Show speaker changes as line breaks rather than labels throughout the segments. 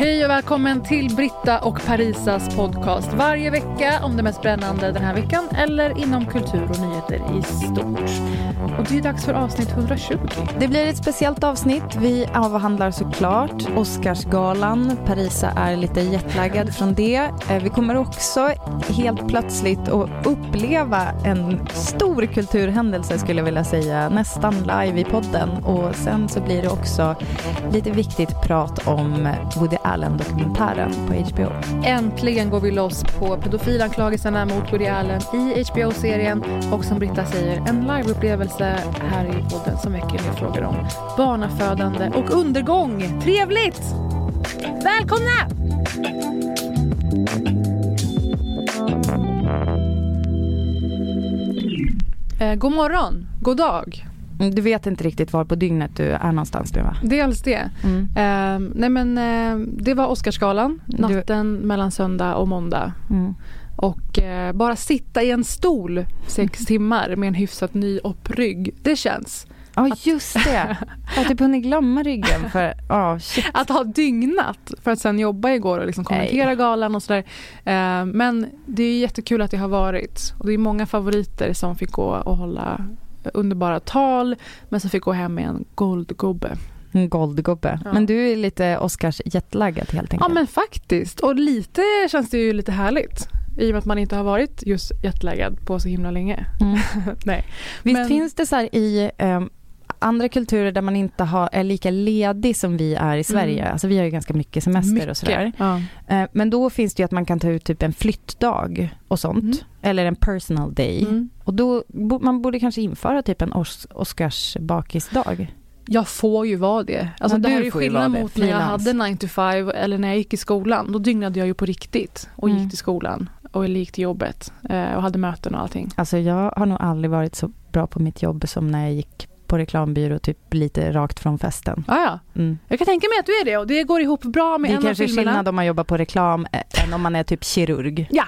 Hej och välkommen till Britta och Parisas podcast. Varje vecka om det mest brännande den här veckan eller inom kultur och nyheter i stort. Och det är dags för avsnitt 120.
Det blir ett speciellt avsnitt. Vi avhandlar såklart Oscarsgalan. Parisa är lite jetlaggad från det. Eh, vi kommer också helt plötsligt att uppleva en stor kulturhändelse skulle jag vilja säga, nästan live i podden. Och sen så blir det också lite viktigt prat om Woody Allen-dokumentären på HBO.
Äntligen går vi loss på pedofilanklagelserna mot Woody Allen i HBO-serien och som Britta säger en liveupplevelse här i podden som väcker mer frågor om barnafödande och undergång. Trevligt! Välkomna! Eh, god morgon, god dag.
Mm, Du vet inte riktigt var på dygnet du är någonstans nu va?
Dels det.
Mm.
Eh, nej men eh, det var Oscarsgalan,
Du-
natten mellan söndag och måndag.
Mm.
Och eh, bara sitta i en stol sex timmar med en hyfsat ny upprygg, det känns.
Ja just det. Jag har typ hunnit glömma ryggen för, shit.
Att ha dygnat för att sen jobba igår och liksom kommentera
Nej.
galan och sådär. Eh, men det är jättekul att det har varit. Och det är många favoriter som fick gå och hålla underbara tal men som fick gå hem med en guldgubbe.
En goldgubbe.
Ja.
Men du är lite Oscars jetlaggad helt
Ja
enkelt.
men faktiskt. Och lite känns det ju lite härligt. I och med att man inte har varit just jetlaggad på så himla länge.
Mm.
Nej.
Visst
Men-
finns det så här i ehm, andra kulturer där man inte har, är lika ledig som vi är i Sverige.
Mm.
Alltså vi har ju ganska mycket semester och sådär.
Ja.
Eh, Men då finns det ju att man kan ta ut typ en flyttdag och sånt.
Mm.
Eller en personal day.
Mm.
Och då, man borde kanske införa typ en Os- Oscars bakisdag.
Jag får ju vara det. Alltså
Ja,
det här är skillnad mot när jag hade 9 to 5 eller när jag gick i skolan. Då dygnade jag ju på riktigt och
Mm.
gick till skolan och gick till jobbet eh, och hade möten och allting.
Alltså jag har nog aldrig varit så bra på mitt jobb som när jag gick på reklambyrå typ lite rakt från festen.
Ah, ja.
Mm.
Jag kan tänka mig att du är det och det går ihop bra med
Det
en av
kanske är
filmerna.
skillnad om man jobbar på reklam eh, än om man är typ kirurg.
Ja,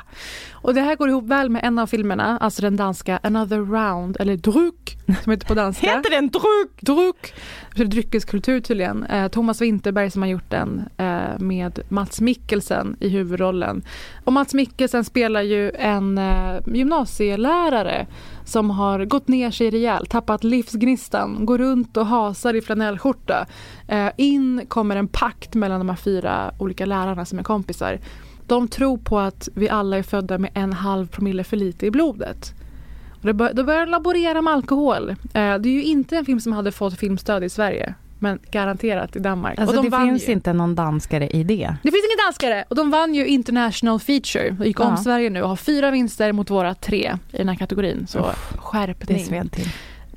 och det här går ihop väl med en av filmerna, alltså den danska Another Round, eller Druk som heter på danska.
det en druk?
Druk! Det är dryckeskultur tydligen. Eh, Thomas Winterberg som har gjort den eh, med Mats Mikkelsen i huvudrollen. Och Mats Mikkelsen spelar ju en eh, gymnasielärare som har gått ner sig rejält, tappat livsgnistan, går runt och hasar i flanellskjorta. Eh, in kommer en pakt mellan de här fyra olika lärarna som är kompisar. De tror på att vi alla är födda med en halv promille för lite i blodet. Och det bör, då börjar de laborera med alkohol. Eh, det är ju inte en film som hade fått filmstöd i Sverige. Men garanterat i Danmark.
Alltså
och de
det finns
ju.
inte någon danskare i det.
Det finns ingen danskare och de vann ju International Feature. De gick om
Ja.
Sverige nu och har fyra vinster mot våra tre i den här kategorin. Så
Det
skärpning.
sved till.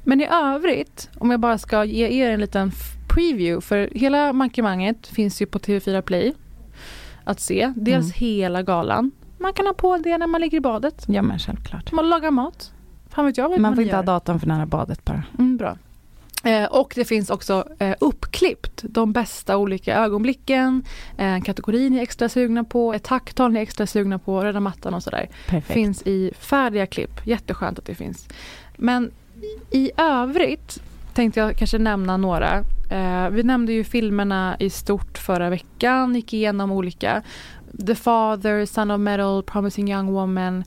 Men i övrigt, om jag bara ska ge er en liten preview. För hela mankemanget finns ju på TV4 Play att se. Dels
Mm.
hela galan. Man kan ha på det när man ligger i badet.
Ja men självklart.
Man lagar mat. Fan vet jag vad
Man får
ni
inte ha datorn för nära badet bara.
Mm, bra. Eh, och det finns också eh, uppklippt de bästa olika ögonblicken, eh, kategorin ni är extra sugna på, ett tacktal ni är extra sugna på, röda mattan och sådär.
Perfekt.
Finns i färdiga klipp. Jätteskönt att det finns. Men i övrigt tänkte jag kanske nämna några. Eh, vi nämnde ju filmerna i stort förra veckan, gick igenom olika. The Father, Son of Metal, Promising Young Woman.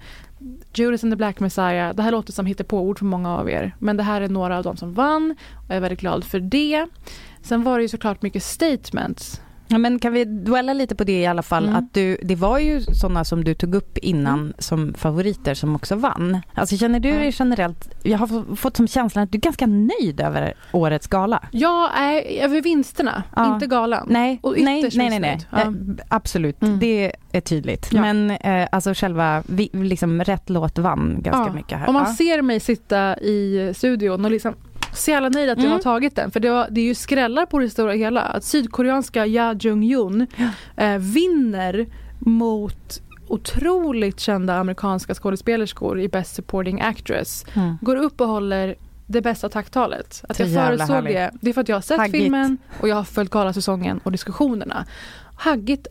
Judas and the Black Messiah, det här låter som hittepåord för många av er. Men det här är några av dem som vann och jag är väldigt glad för det. Sen var det ju såklart mycket statements
Ja, men kan vi dwella lite på det i alla fall,
Mm.
att du, det var ju sådana som du tog upp innan
Mm.
som favoriter som också vann. Alltså känner du
Ja.
dig generellt, jag har få- fått som känslan att du är ganska nöjd över årets gala?
Jag är över vinsterna,
Ja.
inte galan.
Nej,
Och
nej, nej, nej, nej.
missnöjd.
Eh, absolut,
Mm.
det är tydligt.
Ja.
Men eh, alltså själva, vi, liksom rätt låt vann ganska
Ja.
mycket här.
Om man
Ja.
ser mig sitta i studion och liksom så jävla nöjd att jag
Mm.
har tagit den. För det, var, det är ju skrällar på det stora hela. Att sydkoreanska Ja Jung-Yoon eh, vinner mot otroligt kända amerikanska skådespelerskor i Best Supporting Actress.
Mm.
Går upp och håller det bästa tacktalet. Att
Så
jag förutsåg det, det är för att jag har sett
Haggigt.
filmen och jag har följt galasäsongen och diskussionerna. Haggigt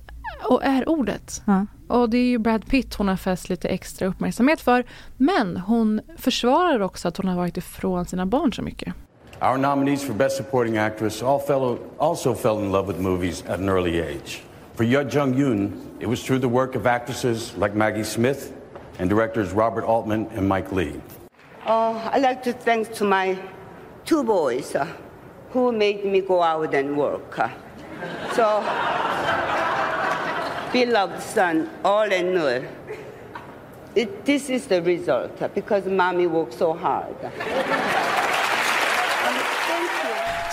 och är ordet.
Ja.
Och det är ju Brad Pitt hon har fäst lite extra uppmärksamhet för. Men hon försvarar också att hon har varit ifrån sina barn så mycket.
Our nominees for Best Supporting Actress all fell, also fell in love with movies at an early age. For Yeo Jung Yoon, it was through the work of actresses like Maggie Smith and directors Robert Altman and Mike Lee.
Uh, I'd like to thank to my two boys uh, who made me go out and work. Uh, so, beloved son, All and Nur, it, this is the result because mommy worked so hard.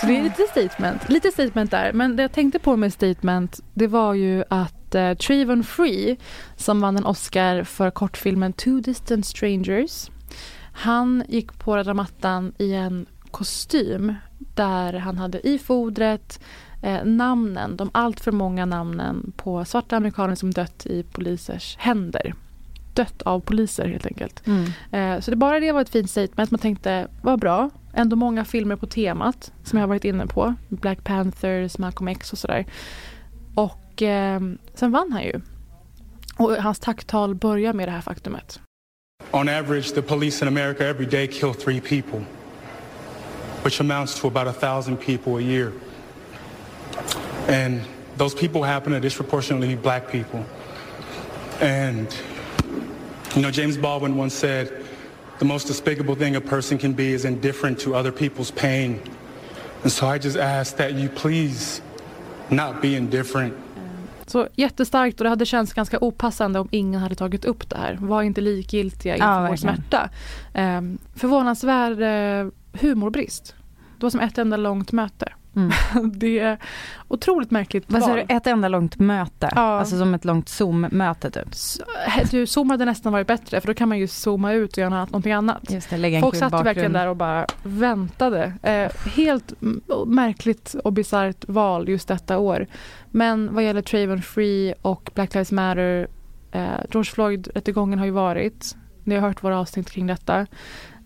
Så det är lite statement, lite statement där. Men det jag tänkte på med statement, det var ju att eh, Trayvon Free, som vann en Oscar för kortfilmen Two Distant Strangers, han gick på röda mattan i en kostym där han hade i fodret eh, namnen, de allt för många namnen på svarta amerikaner som dött i polisers händer. Dött av poliser helt enkelt.
Mm.
Eh, Så det bara det var ett fint statement. Man tänkte, vad bra. Ändå många filmer på temat som jag har varit inne på. Black Panthers, Malcolm X och sådär. Och eh, sen vann han ju. Och hans tacktal börjar med det här faktumet.
On average, the police in America every day kill three people, which amounts to about a thousand people a year. And those people happen to disproportionately be black people. And, you know, James Baldwin once said, the most despicable thing a person can be is indifferent to other people's pain. And so I just ask that you please not be indifferent
Så jättestarkt och det hade känts ganska opassande om ingen hade tagit upp det här. Var inte likgiltiga inför
Ja,
vår smärta. Eh, förvånansvärd eh, humorbrist. Det var som ett enda långt möte.
Mm.
det är otroligt märkligt
Vad sa du, ett enda långt möte?
Ja.
Alltså som ett långt Zoom-möte typ?
Du, Zoom hade nästan varit bättre för då kan man ju zooma ut och göra någonting annat.
Just det, lägga en
Folk satt
bakgrund.
verkligen där och bara väntade. Eh, helt märkligt och bisarrt val just detta år. Men vad gäller Trayvon Free och Black Lives Matter, eh, George Floyd-rättegången har ju varit. Ni har hört våra avsnitt kring detta.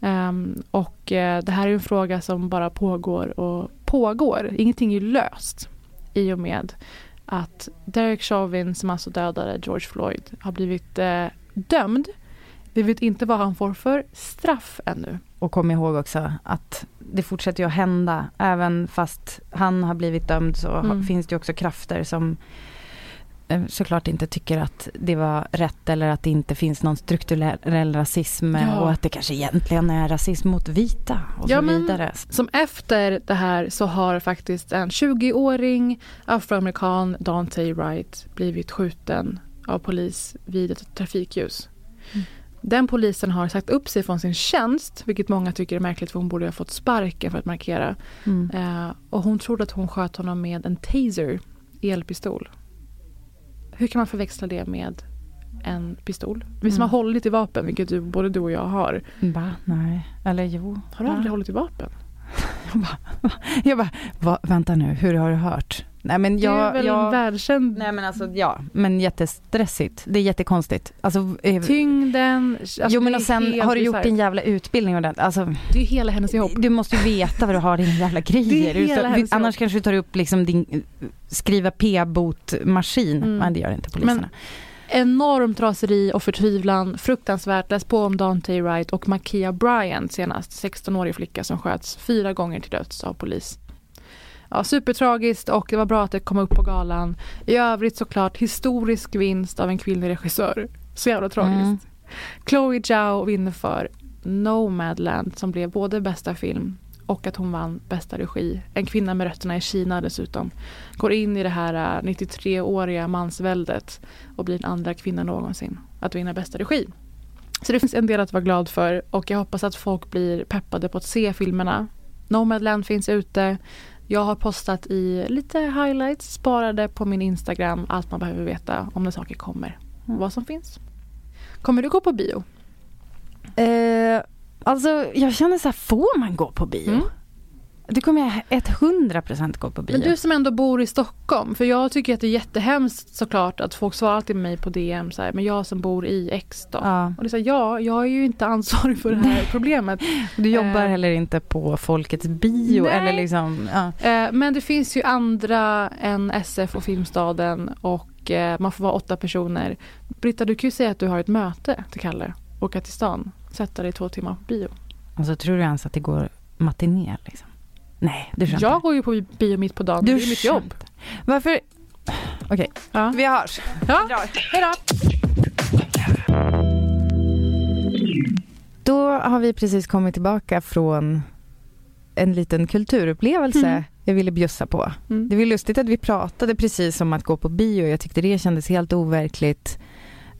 Ehm, och eh, det här är en fråga som bara pågår och pågår. Ingenting är löst i och med att Derek Chauvin som alltså dödade George Floyd har blivit eh, dömd. Vi vet inte vad han får för straff ännu.
Och kom ihåg också att det fortsätter ju att hända. Även fast han har blivit dömd så
Mm.
finns det också krafter som såklart inte tycker att det var rätt eller att det inte finns någon strukturell rasism eh,
Ja.
och att det kanske egentligen är rasism mot vita och
Ja,
så
men-
vidare.
Som efter det här så har faktiskt en 20-åring afroamerikan, Dante Wright, blivit skjuten av polis vid ett trafikljus.
Mm.
Den polisen har sagt upp sig från sin tjänst, vilket många tycker är märkligt för hon borde ha fått sparken för att markera.
Mm.
Eh, och hon trodde att hon sköt honom med en taser, elpistol. Hur kan man förväxla det med en pistol? Vi som
Mm.
har hållit i vapen, vilket du, både du och jag har.
Va? Nej. Eller jo.
Har du
Va?
aldrig hållit i vapen?
Jag bara, va, vänta nu, hur har du hört? Nej men
det är
jag...
väl
jag
välkänd
nej men alltså ja, men jättestressigt. Det är jättekonstigt. Alltså, eh,
Tyngden. Alltså
jo men och sen har du gjort din jävla utbildning och den, alltså
Det är ju hela hennes jobb.
Du måste ju veta vad du har dina jävla grejer.
Det är
Du
hela
så-
hennes
annars
jobb.
kanske du tar upp liksom din skriva p-botmaskin.
Mm.
Men det gör inte poliserna.
Men- Enormt raseri och förtvivlan. Fruktansvärt. Läs på om Dante Wright och Makia Bryant senast. 16-årig flicka som sköts fyra gånger till döds av polis. Ja, supertragiskt och det var bra att det kom upp på galan. I övrigt såklart historisk vinst av en kvinnlig regissör. Så jävla tragiskt.
Mm.
Chloe Zhao vinner för Nomadland som blev både bästa film och att hon vann bästa regi. En kvinna med rötterna i Kina dessutom. Går in i det här 93-åriga äh, mansväldet och blir den andra kvinnan någonsin att vinna bästa regi. Så det finns en del att vara glad för och jag hoppas att folk blir peppade på att se filmerna. Nomadland finns ute. Jag har postat i lite highlights sparade på min Instagram allt man behöver veta om när saker kommer. Mm. Vad som finns. Kommer du gå på bio?
Eh, alltså jag känner så här, får man gå på bio? Mm. Det kommer jag 100% gå på bio.
Men du som ändå bor i Stockholm, för jag tycker att det är jättehemskt såklart att folk svarar till mig på DM så här, men jag som bor i X då. Ja. Och det är här, ja, jag är ju inte ansvarig för det här problemet.
Du jobbar eh. heller inte på Folkets bio Nej. eller liksom.
Ja. Eh, men det finns ju andra än SF och Filmstaden och eh, man får vara åtta personer. Britta, du kan ju säga att du har ett möte till Kalle. Åka till stan, sätta dig två timmar på bio.
Alltså tror du ens att det går matiné liksom? Nej, du
Jag inte. går ju på bio mitt på dagen. Du det är mitt jobb.
Varför? Okej, okay. ja. vi hörs.
Ja. Hej då.
Då har vi precis kommit tillbaka från en liten kulturupplevelse mm. jag ville bjussa på. Mm. Det var lustigt att vi pratade precis om att gå på bio. Jag tyckte det kändes helt overkligt.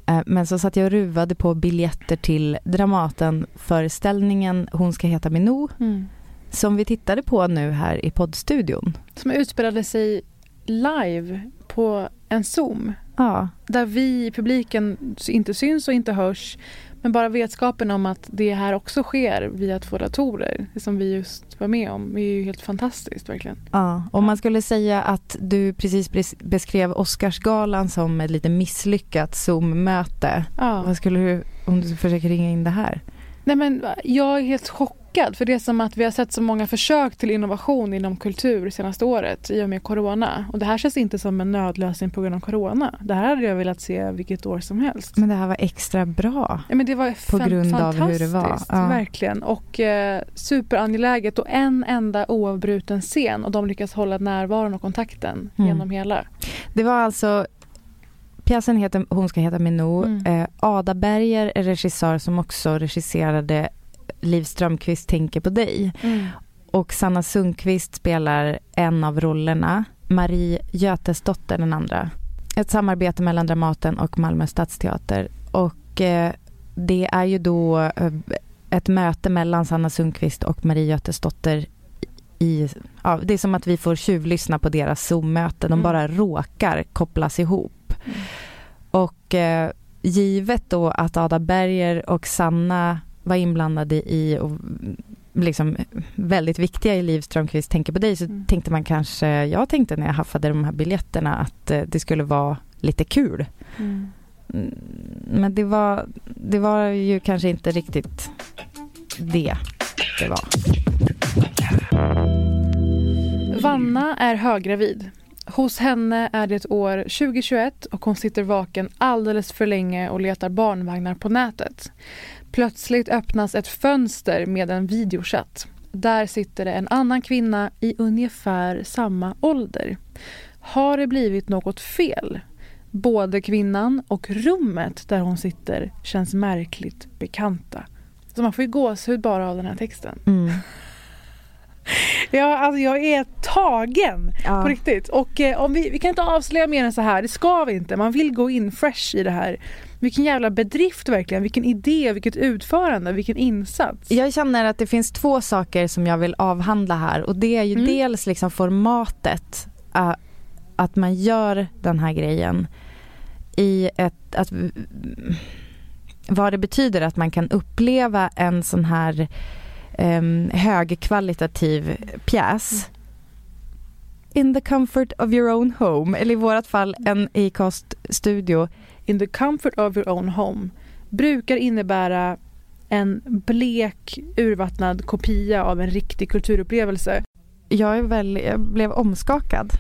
Eh, men så satt jag och ruvade på biljetter till Dramaten-föreställningen Hon ska heta Minou. Mm som vi tittade på nu här i poddstudion.
Som utspelade sig live på en Zoom.
Ja.
Där vi i publiken inte syns och inte hörs. Men bara vetskapen om att det här också sker via två datorer, det som vi just var med om, är ju helt fantastiskt verkligen.
Ja, om man skulle säga att du precis beskrev Oscarsgalan som ett lite misslyckat Zoom-möte. Ja. Vad skulle du, om du försöker ringa in det här?
Nej men jag är helt chockad chockad för det är som att vi har sett så många försök till innovation inom kultur senaste året i och med corona. Och det här känns inte som en nödlösning på grund av corona. Det här hade jag velat se vilket år som helst.
Men det här var extra bra.
Ja, men det var
på grund av hur det var.
Ja. Verkligen. Och eh, superangeläget och en enda oavbruten scen och de lyckas hålla närvaron och kontakten mm. genom hela.
Det var alltså Pjäsen heter Hon ska heta Minou. Mm. Eh, Ada Berger är regissör som också regisserade Liv Strömquist tänker på dig. Mm. Och Sanna Sundqvist spelar en av rollerna. Marie Götesdotter den andra. Ett samarbete mellan Dramaten och Malmö stadsteater. Och eh, det är ju då eh, ett möte mellan Sanna Sundqvist och Marie Götesdotter i, ja, det är som att vi får tjuvlyssna på deras Zoom-möte. De mm. bara råkar kopplas ihop. Mm. Och eh, givet då att Ada Berger och Sanna var inblandade i och liksom väldigt viktiga i Liv Strömquist tänker på dig så mm. tänkte man kanske, jag tänkte när jag haffade de här biljetterna att eh, det skulle vara lite kul. Mm. mm. Men det var, det var ju kanske inte riktigt det det var.
Vanna är höggravid. Hos henne är det år 2021 och hon sitter vaken alldeles för länge och letar barnvagnar på nätet. Plötsligt öppnas ett fönster med en videochatt. Där sitter det en annan kvinna i ungefär samma ålder. Har det blivit något fel? Både kvinnan och rummet där hon sitter känns märkligt bekanta. Så man får ju gåshud bara av den här texten. Mm. Ja, alltså jag är tagen ja. på riktigt. Och eh, om vi, vi kan inte avslöja mer än så här, det ska vi inte. Man vill gå in fresh i det här. Vilken jävla bedrift verkligen, vilken idé, vilket utförande, vilken insats.
Jag känner att det finns två saker som jag vill avhandla här och det är ju mm. dels liksom formatet, uh, att man gör den här grejen i ett, att, vad det betyder att man kan uppleva en sån här um, högkvalitativ pjäs in the comfort of your own home, eller i vårt fall en Acast-studio.
In the comfort of your own home brukar innebära en blek, urvattnad kopia av en riktig kulturupplevelse.
Jag, är väl, jag blev omskakad.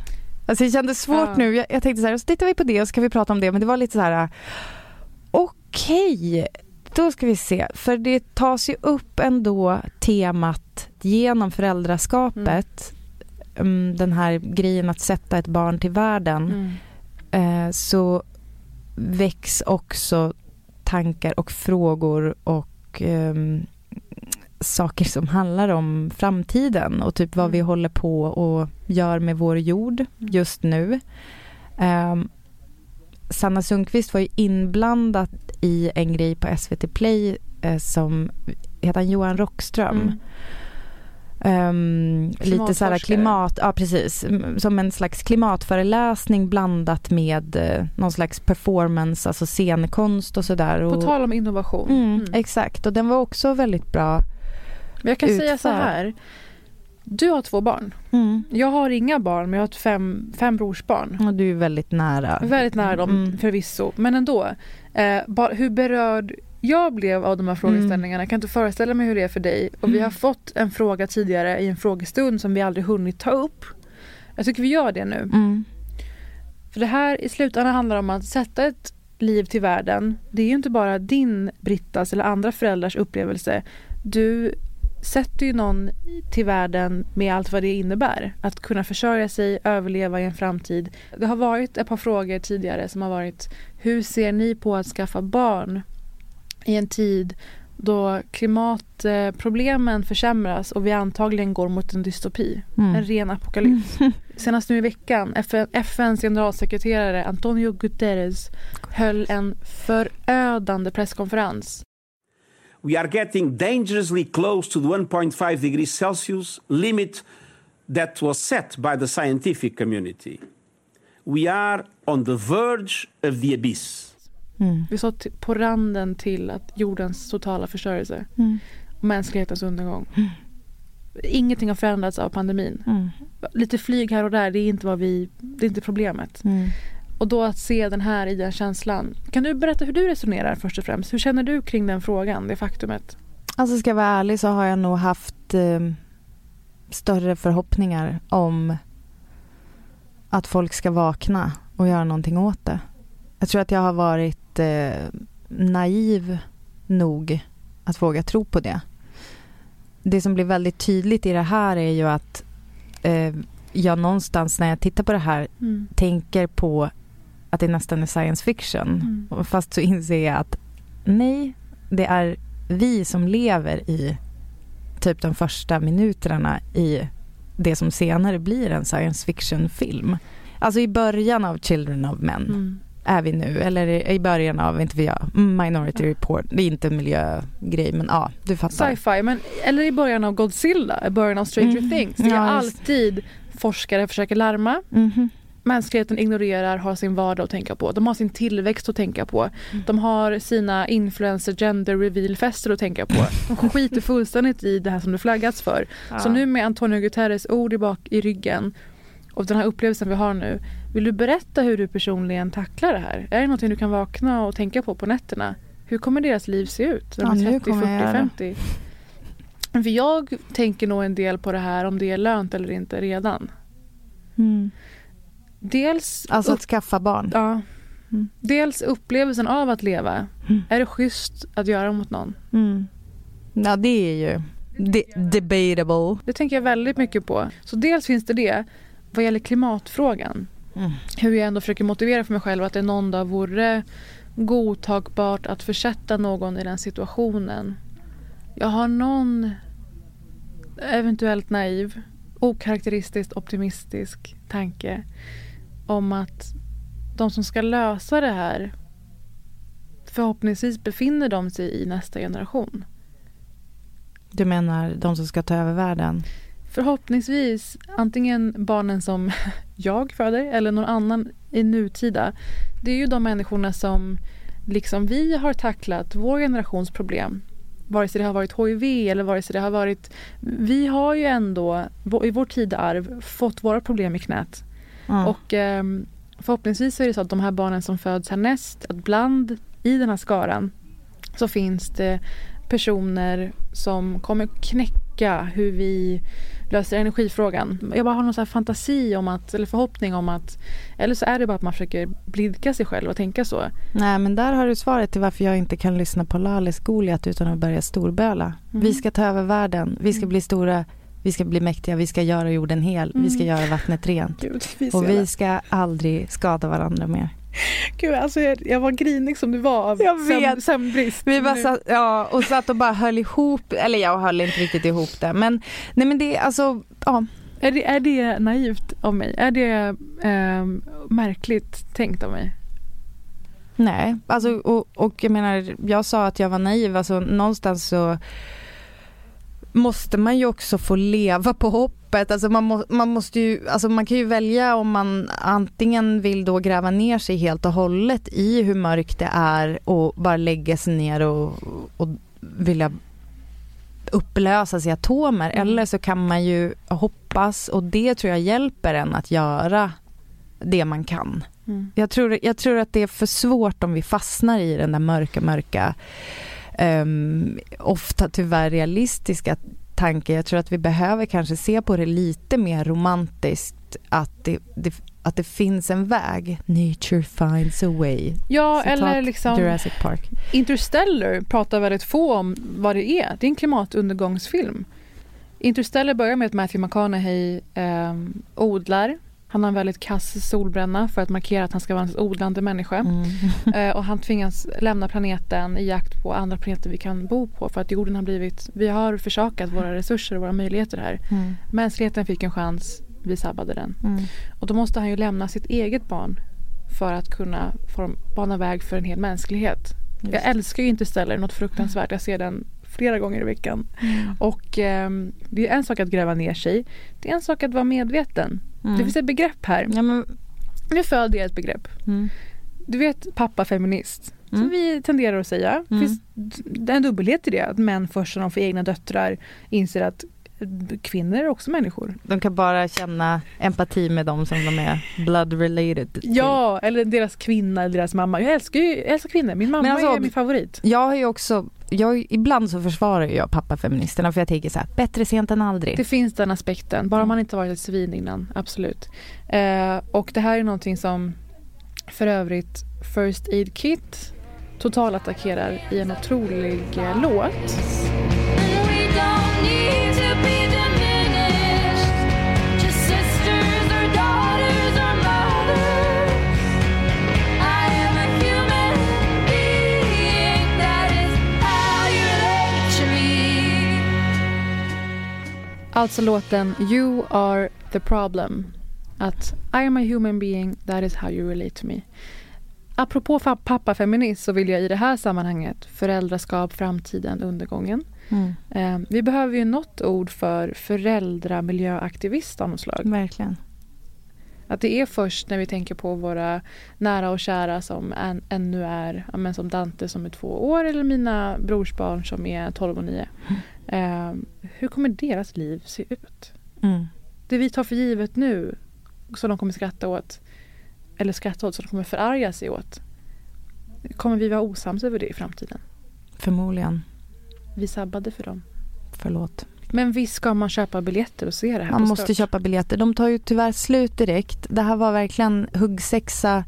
Alltså det kändes svårt ja. nu. Jag, jag, tänkte så här, så tittar vi på det och så ska vi prata om det. Men det var lite så här, okej, okay, då ska vi se. För det tas ju upp ändå temat genom föräldraskapet. Mm. Den här grejen att sätta ett barn till världen. Mm. Eh, så väcks också tankar och frågor och um, saker som handlar om framtiden och typ vad mm. vi håller på och gör med vår jord mm. just nu. Um, Sanna Sundqvist var ju inblandad i en grej på SVT Play eh, som heter han Johan Rockström. Mm. Um, lite så här klimat, ja precis, som en slags klimatföreläsning blandat med uh, någon slags performance, alltså scenkonst och sådär.
På tal om innovation.
Mm, mm. Exakt, och den var också väldigt bra
Men jag kan utförd. säga så här, du har två barn. Mm. Jag har inga barn, men jag har fem, fem brorsbarn.
Och du är väldigt nära.
Väldigt nära dem mm. förvisso, men ändå. Eh, bara, hur berörd jag blev av de här frågeställningarna. Mm. Jag kan inte föreställa mig hur det är för dig. Och vi har fått en fråga tidigare i en frågestund som vi aldrig hunnit ta upp. Jag tycker vi gör det nu. Mm. För det här i slutändan handlar om att sätta ett liv till världen. Det är ju inte bara din, Brittas eller andra föräldrars upplevelse. Du sätter ju någon till världen med allt vad det innebär. Att kunna försörja sig, överleva i en framtid. Det har varit ett par frågor tidigare som har varit Hur ser ni på att skaffa barn i en tid då klimatproblemen försämras och vi antagligen går mot en dystopi. Mm. En ren apokalyps. Senast nu i veckan, FN, FNs generalsekreterare Antonio Guterres höll en förödande presskonferens.
We are getting dangerously close to the 1.5 degrees Celsius limit that was set by the scientific community. We are on the verge of the abyss.
Mm. Vi står på randen till att jordens totala förstörelse mm. mänsklighetens undergång. Mm. Ingenting har förändrats av pandemin. Mm. Lite flyg här och där, det är inte, vad vi, det är inte problemet. Och då att se den här i den känslan. Kan du berätta hur du resonerar först och främst? Hur känner du kring den frågan, det faktumet?
Alltså ska jag vara ärlig så har jag nog haft eh, större förhoppningar om att folk ska vakna och göra någonting åt det. Jag tror att jag har varit eh, naiv nog att våga tro på det. Det som blir väldigt tydligt i det här är ju att eh, jag någonstans när jag tittar på det här mm. tänker på att det nästan är science fiction. Mm. Fast så inser jag att nej, det är vi som lever i typ de första minuterna i det som senare blir en science fiction-film. Alltså i början av Children of Men mm är vi nu, eller i början av, inte vi Minority Report, det är inte en miljögrej men ja, du fattar.
Sci-fi, men eller i början av Godzilla, i början av Stranger mm. Things. Det är ja, alltid forskare försöker larma. Mm. Mänskligheten ignorerar, har sin vardag att tänka på. De har sin tillväxt att tänka på. Mm. De har sina influencer gender reveal-fester att tänka på. De skiter fullständigt i det här som det flaggats för. Ja. Så nu med Antonio Guterres ord i bak i ryggen och den här upplevelsen vi har nu. Vill du berätta hur du personligen tacklar det här? Är det något du kan vakna och tänka på på nätterna? Hur kommer deras liv se ut?
Ja, 30, 40, 50?
För jag tänker nog en del på det här om det är lönt eller inte redan. Mm. Dels...
Alltså att skaffa barn?
Ja. Mm. Dels upplevelsen av att leva. Mm. Är det schysst att göra mot någon?
Mm. Ja, det är ju de debatable.
Det tänker jag väldigt mycket på. Så dels finns det det vad gäller klimatfrågan, mm. hur jag ändå försöker motivera för mig själv att det någon dag vore godtagbart att försätta någon i den situationen. Jag har någon eventuellt naiv, okaraktäristiskt optimistisk tanke om att de som ska lösa det här förhoppningsvis befinner de sig i nästa generation.
Du menar de som ska ta över världen?
förhoppningsvis antingen barnen som jag föder eller någon annan i nutida. Det är ju de människorna som liksom vi har tacklat vår generations problem. Vare sig det har varit HIV eller vare sig det har varit... Vi har ju ändå i vår tidearv fått våra problem i knät. Mm. Och eh, förhoppningsvis så är det så att de här barnen som föds härnäst, att bland i den här skaran så finns det personer som kommer knäcka hur vi löser energifrågan. Jag bara har någon så fantasi om att, eller förhoppning om att, eller så är det bara att man försöker blidka sig själv och tänka så.
Nej men där har du svaret till varför jag inte kan lyssna på Lalis Goliat utan att börja storböla. Mm. Vi ska ta över världen, vi ska mm. bli stora, vi ska bli mäktiga, vi ska göra jorden hel, mm. vi ska mm. göra vattnet rent. Gud, vi och vi ska aldrig skada varandra mer.
Gud, alltså jag, jag var grinig som du var av
Jag vet.
sömn- sömnbrist.
Vi bara satt, ja, och satt och bara höll ihop, eller jag höll inte riktigt ihop det. Men nej men det alltså, ja.
är, det, är det naivt av mig? Är det ehm, märkligt tänkt av mig?
Nej, alltså, och, och jag menar, jag sa att jag var naiv, alltså någonstans så måste man ju också få leva på hoppet. Alltså man, må, man måste ju, alltså man kan ju välja om man antingen vill då gräva ner sig helt och hållet i hur mörkt det är och bara lägga sig ner och, och vilja upplösas i atomer.
Mm.
Eller så kan man ju hoppas och det tror jag hjälper en att göra det man kan.
Mm.
Jag tror, jag tror att det är för svårt om vi fastnar i den där mörka, mörka, ehm, ofta tyvärr realistiska tanken. Jag tror att vi behöver kanske se på det lite mer romantiskt, att det, det, att det finns en väg. Nature finds a way.
Ja,
Citat
eller liksom
Jurassic Park.
Interstellar pratar väldigt få om vad det är. Det är en klimatundergångsfilm. Interstellar börjar med att Matthew McConaughey ehm, odlar. Han har en väldigt kass solbränna för att markera att han ska vara en odlande människa.
Mm.
Eh, och han tvingas lämna planeten i jakt på andra planeter vi kan bo på för att jorden har blivit, vi har försakat våra resurser och våra möjligheter här.
Mm.
Mänskligheten fick en chans, vi sabbade den.
Mm.
Och då måste han ju lämna sitt eget barn för att kunna form, bana väg för en hel mänsklighet.
Just.
Jag älskar ju Interstellar, något fruktansvärt. Jag ser den flera gånger i veckan.
Mm.
Och ehm, det är en sak att gräva ner sig. Det är en sak att vara medveten.
Mm.
Det finns ett begrepp här.
Ja, men,
Nu föder jag ett begrepp.
mm.
Du vet pappa feminist.
Mm.
Som vi tenderar att säga. Det
Mm.
finns d- en dubbelhet i det. Att män först när de får egna döttrar inser att eh, kvinnor är också människor.
De kan bara känna empati med dem som de är blood related till.
Ja, eller deras kvinna eller deras mamma. Jag älskar ju jag älskar kvinnor. Min mamma
alltså,
är min favorit.
Jag har ju också, jag, ibland så försvarar jag pappafeministerna för jag tänker så här, bättre sent än aldrig.
Det finns den aspekten. Bara man inte varit ett svin innan. Absolut. Eh, och det här är någonting som för övrigt First Aid Kit totalattackerar i en otrolig eh, låt. Alltså låten You are the problem. Att I am a human being, that is how you relate to me. Apropå pappafeminist så vill jag i det här sammanhanget föräldraskap, framtiden, undergången.
Mm,
Eh, vi behöver ju något ord för föräldramiljöaktivist av något slag.
verkligen.
Att det är först när vi tänker på våra nära och kära som än, ännu är, men som Dante som är två år eller mina brorsbarn som är 12 och 9. Eh, hur kommer deras liv se ut?
Mm.
Det vi tar för givet nu som de kommer skratta åt eller skratta åt som de kommer förarga sig åt. Kommer vi vara osams över det i framtiden?
Förmodligen.
Vi sabbade för dem.
Förlåt.
Men visst ska man köpa biljetter och se det här
Man
på
måste köpa biljetter. De tar ju tyvärr slut direkt. Det här var verkligen huggsexa.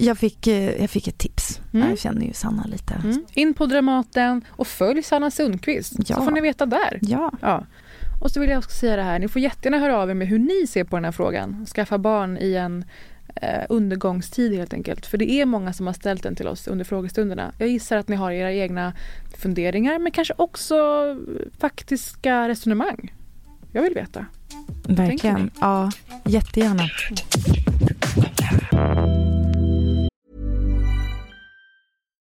Jag fick, eh, jag fick ett tips.
Mm.
Jag känner ju Sanna lite.
Mm. In på Dramaten och följ Sanna Sundqvist.
Ja.
Så får ni veta där.
Ja.
Ja. Och så vill jag också säga det här, ni får jättegärna höra av er med hur ni ser på den här frågan. Skaffa barn i en eh, undergångstid helt enkelt. För det är många som har ställt den till oss under frågestunderna. Jag gissar att ni har era egna funderingar men kanske också faktiska resonemang. Jag vill veta.
Verkligen. Ja, jättegärna.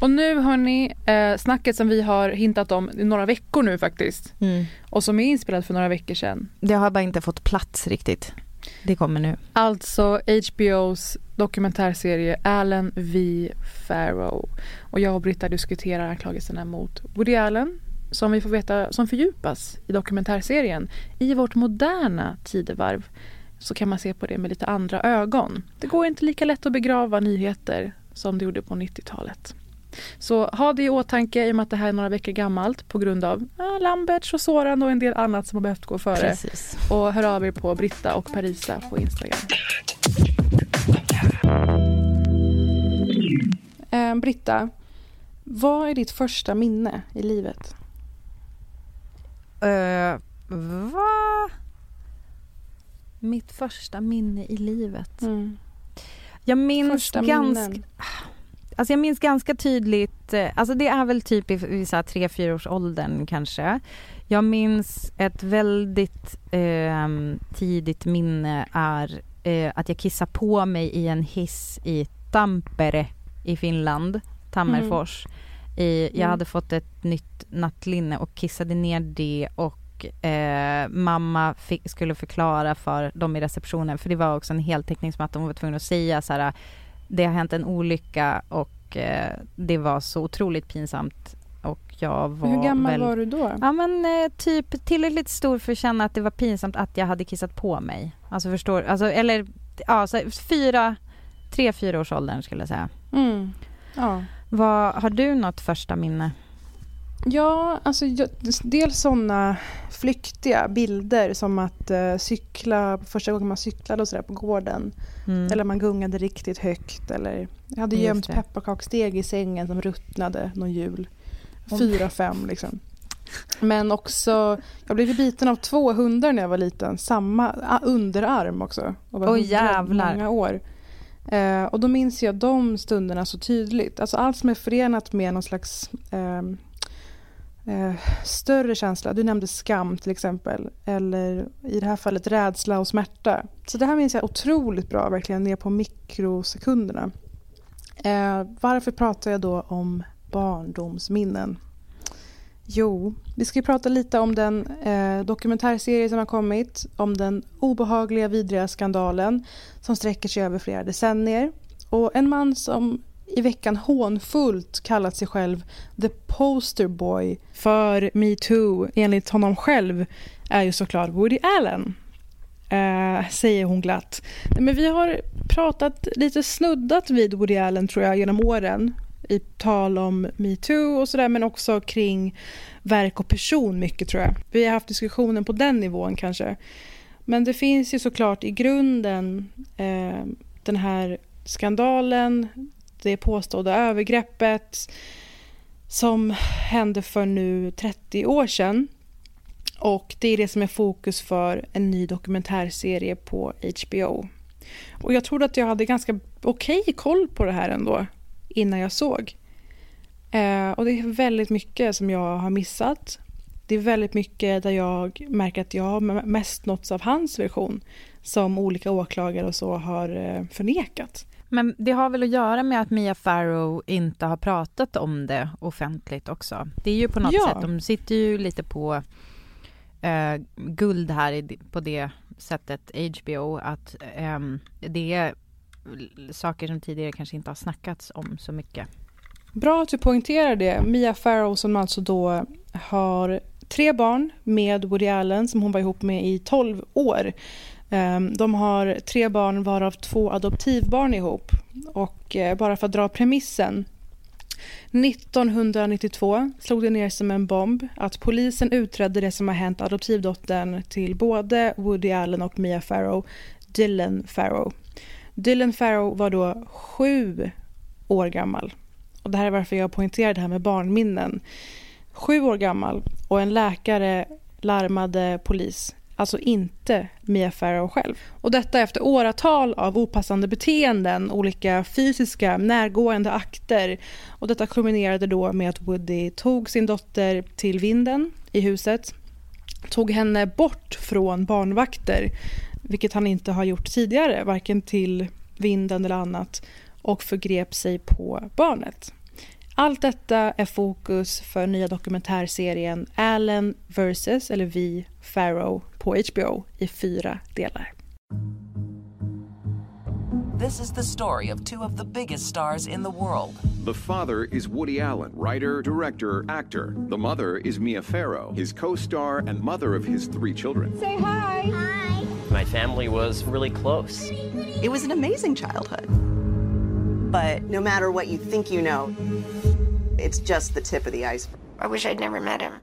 Och nu har ni eh, snacket som vi har hintat om i några veckor nu faktiskt.
Mm.
Och som är inspelat för några veckor sedan.
Det har bara inte fått plats riktigt. Det kommer nu.
Alltså HBOs dokumentärserie Allen V. Farrow. Och jag och Britta diskuterar anklagelserna mot Woody Allen som vi får veta som fördjupas i dokumentärserien. I vårt moderna tidevarv så kan man se på det med lite andra ögon. Det går inte lika lätt att begrava nyheter som det gjorde på 90-talet. Så ha det i åtanke i och med att det här är några veckor gammalt på grund av ja, Lamberts och Soran och en del annat som har behövt gå före.
Precis.
Och hör av er på Britta och Parisa på Instagram. Eh, Britta, vad är ditt första minne i livet?
Uh, va? Mitt första minne i livet.
Mm.
Jag minns ganska... Alltså jag minns ganska tydligt, eh, alltså det är väl typ i, i så här tre, fyra års åldern kanske. Jag minns ett väldigt eh, tidigt minne är eh, att jag kissade på mig i en hiss i Tampere i Finland, Tammerfors. I, jag
Mm.
hade fått ett nytt nattlinne och kissade ner det och eh, mamma fick, skulle förklara för dem i receptionen, för det var också en heltäckningsmatta, hon var tvungen att säga så här det har hänt en olycka och eh, det var så otroligt pinsamt och jag var
Hur gammal
väl...
var du då?
Ja men eh, typ tillräckligt stor för att känna att det var pinsamt att jag hade kissat på mig. Alltså förstår, alltså eller ja, så fyra, tre, fyra års åldern skulle jag säga.
Mm. Ja.
Vad, har du något första minne?
Ja, alltså dels sådana flyktiga bilder som att eh, cykla, första gången man cyklade och sådär på gården.
Mm.
Eller man gungade riktigt högt. Eller jag hade
Just
gömt pepparkaksdeg i sängen som ruttnade någon jul. Fyra, fem liksom. Men också, jag blev biten av två hundar när jag var liten. Samma underarm också. Och var
jävlar.
Många år. Eh, och då minns jag de stunderna så tydligt. Alltså allt som är förenat med någon slags ehm, eh, större känsla. Du nämnde skam till exempel. Eller i det här fallet rädsla och smärta. Så det här minns jag otroligt bra, verkligen ner på mikrosekunderna. Eh, varför pratar jag då om barndomsminnen? Jo, vi ska ju prata lite om den eh, dokumentärserie som har kommit. Om den obehagliga, vidriga skandalen som sträcker sig över flera decennier. Och en man som i veckan hånfullt kallat sig själv the poster boy för metoo enligt honom själv är ju såklart Woody Allen. Eh, säger hon glatt. Men vi har pratat lite snuddat vid Woody Allen tror jag genom åren i tal om metoo och sådär men också kring verk och person mycket tror jag. Vi har haft diskussionen på den nivån kanske. Men det finns ju såklart i grunden eh, den här skandalen, det påstådda övergreppet som hände för nu 30 år sedan. Och det är det som är fokus för en ny dokumentärserie på HBO. Och jag trodde att jag hade ganska okej koll på det här ändå innan jag såg. Eh, och det är väldigt mycket som jag har missat. Det är väldigt mycket där jag märker att jag har mest nåtts av hans version som olika åklagare och så har eh, förnekat.
Men det har väl att göra med att Mia Farrow inte har pratat om det offentligt också. Det är ju på något
Ja.
sätt, de sitter ju lite på eh, guld här i, på det sättet, HBO, att ehm, det är saker som tidigare kanske inte har snackats om så mycket.
Bra att du poängterar det. Mia Farrow som alltså då har tre barn med Woody Allen som hon var ihop med i 12 år. Ehm, de har tre barn varav två adoptivbarn ihop. Och eh, bara för att dra premissen. 1992 slog det ner som en bomb att polisen utredde det som har hänt adoptivdottern till både Woody Allen och Mia Farrow, Dylan Farrow. Dylan Farrow var då sju år gammal. Och det här är varför jag poängterar det här med barnminnen. Sju år gammal och en läkare larmade polis alltså inte Mia Farrow själv. Och detta efter åratal av opassande beteenden, olika fysiska närgående akter. Och detta kulminerade då med att Woody tog sin dotter till vinden i huset, tog henne bort från barnvakter, vilket han inte har gjort tidigare, varken till vinden eller annat, och förgrep sig på barnet. Allt detta är fokus för nya dokumentärserien Allen vs. eller Vi Farrow på HBO i fyra delar.
This is the story of two of the biggest stars in the world.
The father is Woody Allen, writer, director, actor. The mother is Mia Farrow, his co star and mother of his three children.
Say hi. Hi.
My family was really close.
It was an amazing childhood. But no matter what you think you know, it's just the tip of the iceberg.
I wish I'd never met him.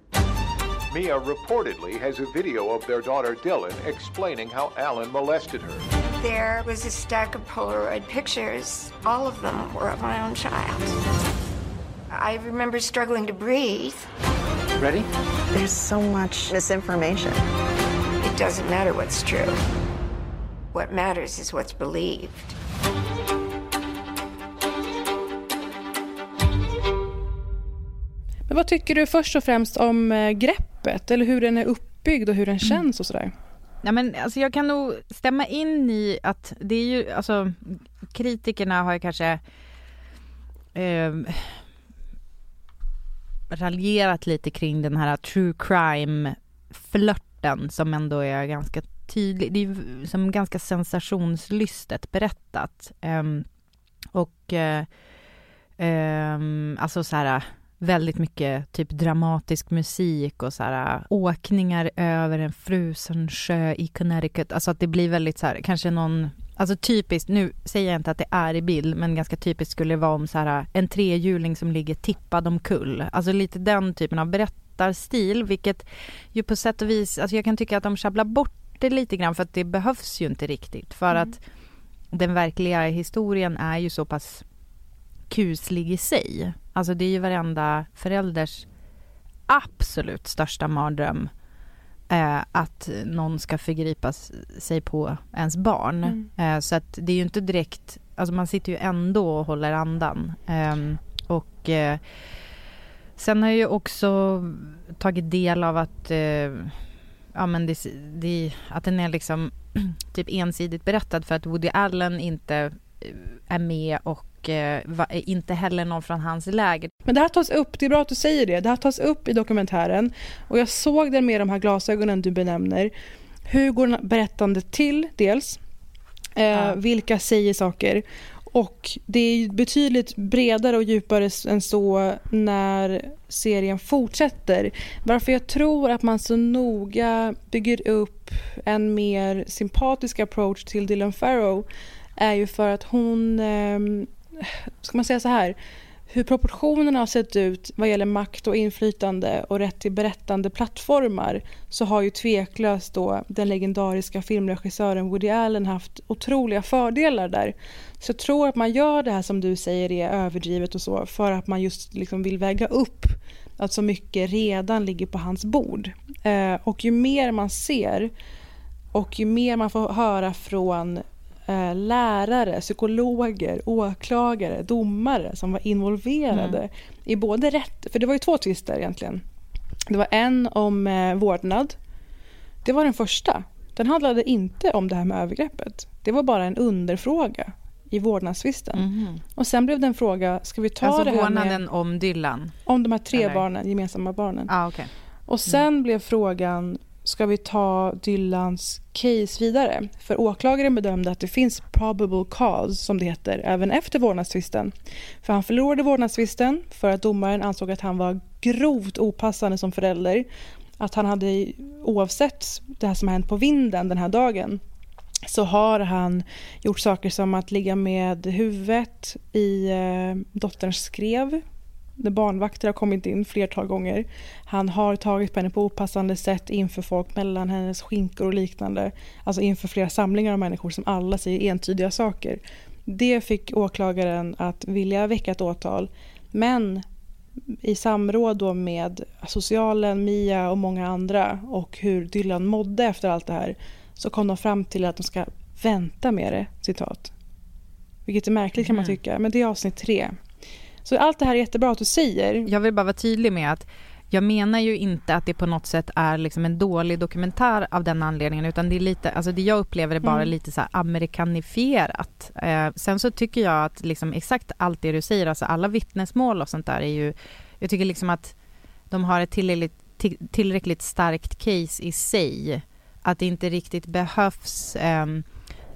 Mia reportedly has a video of their daughter Dylan explaining how Alan molested her.
There was a stack of Polaroid pictures. All of them were of my own child. I remember struggling to breathe.
Ready?
There's so much misinformation.
It doesn't matter what's true. What matters is what's believed.
Men vad tycker du först och främst om eh, greppet eller hur den är uppbyggd och hur den känns och sådär?
Ja, men, alltså, jag kan nog stämma in i att det är ju, alltså kritikerna har ju kanske eh, raljerat lite kring den här true crime-flörten som ändå är ganska tydlig. Det är ju som ganska sensationslystet berättat. Eh, och eh, alltså så här väldigt mycket typ dramatisk musik och så här åkningar över en frusen sjö i Connecticut. Alltså att det blir väldigt så här, kanske någon Alltså typiskt, nu säger jag inte att det är i bild, men ganska typiskt skulle det vara om så här en trehjuling som ligger tippad omkull. Alltså lite den typen av berättarstil, vilket ju på sätt och vis, alltså jag kan tycka att de sjabblar bort det lite grann för att det behövs ju inte riktigt. För mm. att den verkliga historien är ju så pass kuslig i sig. Alltså det är ju varenda förälders absolut största mardröm eh, att någon ska förgripa sig på ens barn. Mm. Eh, så att det är ju inte direkt, alltså man sitter ju ändå och håller andan. Ehm, eh, och sen har jag ju också tagit del av att eh, ja, men det, det, att den är liksom typ ensidigt berättad för att Woody Allen inte eh, är med och och eh, inte heller någon från hans läger.
Men det här tas upp, det är bra att du säger det, det här tas upp i dokumentären och jag såg den med de här glasögonen du benämner. Hur går berättandet till dels? Eh, ja. Vilka säger saker? Och det är betydligt bredare och djupare än så när serien fortsätter. Varför jag tror att man så noga bygger upp en mer sympatisk approach till Dylan Farrow är ju för att hon eh, ska man säga så här, hur proportionerna har sett ut vad gäller makt och inflytande och rätt till berättande plattformar så har ju tveklöst då den legendariska filmregissören Woody Allen haft otroliga fördelar där. Så jag tror att man gör det här som du säger är överdrivet och så för att man just liksom vill väga upp att så mycket redan ligger på hans bord. Eh, och ju mer man ser och ju mer man får höra från Eh, lärare, psykologer, åklagare, domare som var involverade mm. i både rätt... För det var ju två tvister egentligen. Det var en om eh, vårdnad. Det var den första. Den handlade inte om det här med övergreppet. Det var bara en underfråga i vårdnadstvisten. Mm. Och sen blev det en fråga, ska vi ta
alltså
det här
vårdnaden med... om Dylan?
Om de här tre Eller? barnen, gemensamma barnen.
Ah, okay.
Och sen mm. blev frågan, ska vi ta Dylans case vidare? För åklagaren bedömde att det finns probable cause, som det heter, även efter vårdnadstvisten. För han förlorade vårdnadstvisten för att domaren ansåg att han var grovt opassande som förälder. Att han hade, oavsett det här som hänt på vinden den här dagen, så har han gjort saker som att ligga med huvudet i eh, dotterns skrev när barnvakter har kommit in flertal gånger. Han har tagit på henne på opassande sätt inför folk mellan hennes skinkor och liknande. Alltså inför flera samlingar av människor som alla säger entydiga saker. Det fick åklagaren att vilja väcka ett åtal. Men i samråd då med socialen, Mia och många andra och hur Dylan mådde efter allt det här så kom de fram till att de ska vänta med det, citat. Vilket är märkligt kan man
Mm.
tycka, men det är avsnitt tre. Så allt det här är jättebra att du säger.
Jag vill bara vara tydlig med att jag menar ju inte att det på något sätt är liksom en dålig dokumentär av den anledningen utan det är lite, alltså det jag upplever är bara
Mm.
lite så amerikanifierat. Eh, sen så tycker jag att liksom exakt allt det du säger, alltså alla vittnesmål och sånt där är ju, jag tycker liksom att de har ett tillräckligt, till- tillräckligt starkt case i sig. Att det inte riktigt behövs ehm,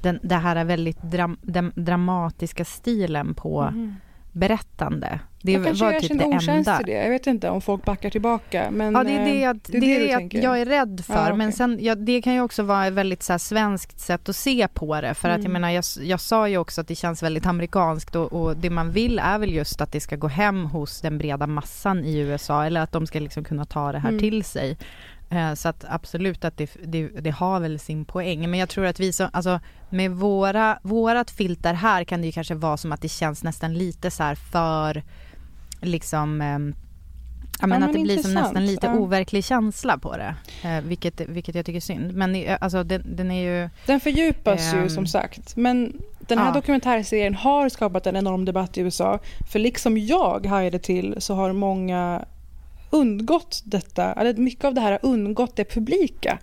den, det här är väldigt dram, dem, dramatiska stilen på
Mhm.
Berättande. Det
jag
var typ det enda.
till det. Jag vet inte om folk backar tillbaka. Men,
ja, det är det,
eh,
jag, det, är
du
det jag, jag är rädd för.
Ja, okej.
Men sen, ja, det kan ju också vara ett väldigt så här, svenskt sätt att se på det. För att jag
Mm.
menar, jag, jag sa ju också att det känns väldigt amerikanskt och, och det man vill är väl just att det ska gå hem hos den breda massan i USA eller att de ska liksom kunna ta det här
Mm.
till sig. Eh, Så att absolut att det, det, det har väl sin poäng. Men jag tror att vi som, alltså med våra, vårat filter här kan det ju kanske vara som att det känns nästan lite så här för liksom ehm, Ja, men
Ja,
att
men
det blir som nästan lite
Ja.
overklig känsla på det. Eh, vilket, vilket jag tycker är synd. Men eh, alltså den, den är ju...
Den fördjupas ju
Ehm,
som sagt. Men den här
ja.
dokumentärserien har skapat en enorm debatt i USA. För liksom jag hajade till så har många undgått detta, eller mycket av det här har undgått det publika.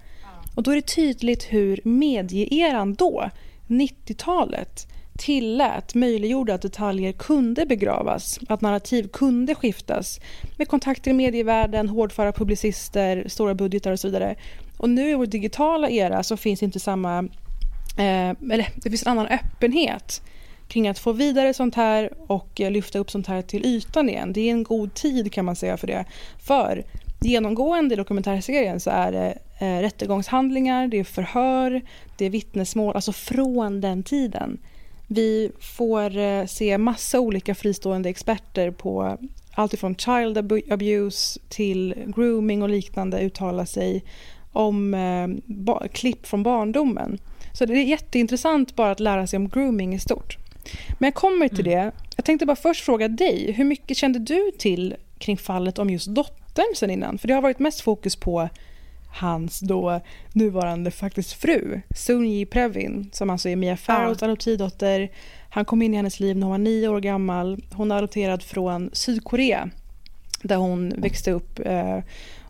Och då är det tydligt hur medieeran då, 90-talet, tillät, möjliggjorde att detaljer kunde begravas, att narrativ kunde skiftas med kontakter i medievärlden, hårdföra publicister, stora budgetar och så vidare. Och nu i vår digitala era så finns inte samma, eh, eller det finns en annan öppenhet kring att få vidare sånt här och eh, lyfta upp sånt här till ytan igen. Det är en god tid kan man säga för det. För genomgående i dokumentärserien så är det eh, rättegångshandlingar, det är förhör, det är vittnesmål, alltså från den tiden. Vi får eh, se massa olika fristående experter på allt ifrån child abuse till grooming och liknande uttala sig om eh, klipp från barndomen. Så det är jätteintressant bara att lära sig om grooming i stort. Men jag kommer till det. Jag tänkte bara först fråga dig, hur mycket kände du till kring fallet om just dottern sen innan? För det har varit mest fokus på hans då nuvarande faktiskt fru, Sunji Previn, som alltså är Mia Farrows adoptivdotter. Han kom in i hennes liv när hon var nio år gammal. Hon är adopterad från Sydkorea, där hon växte upp eh,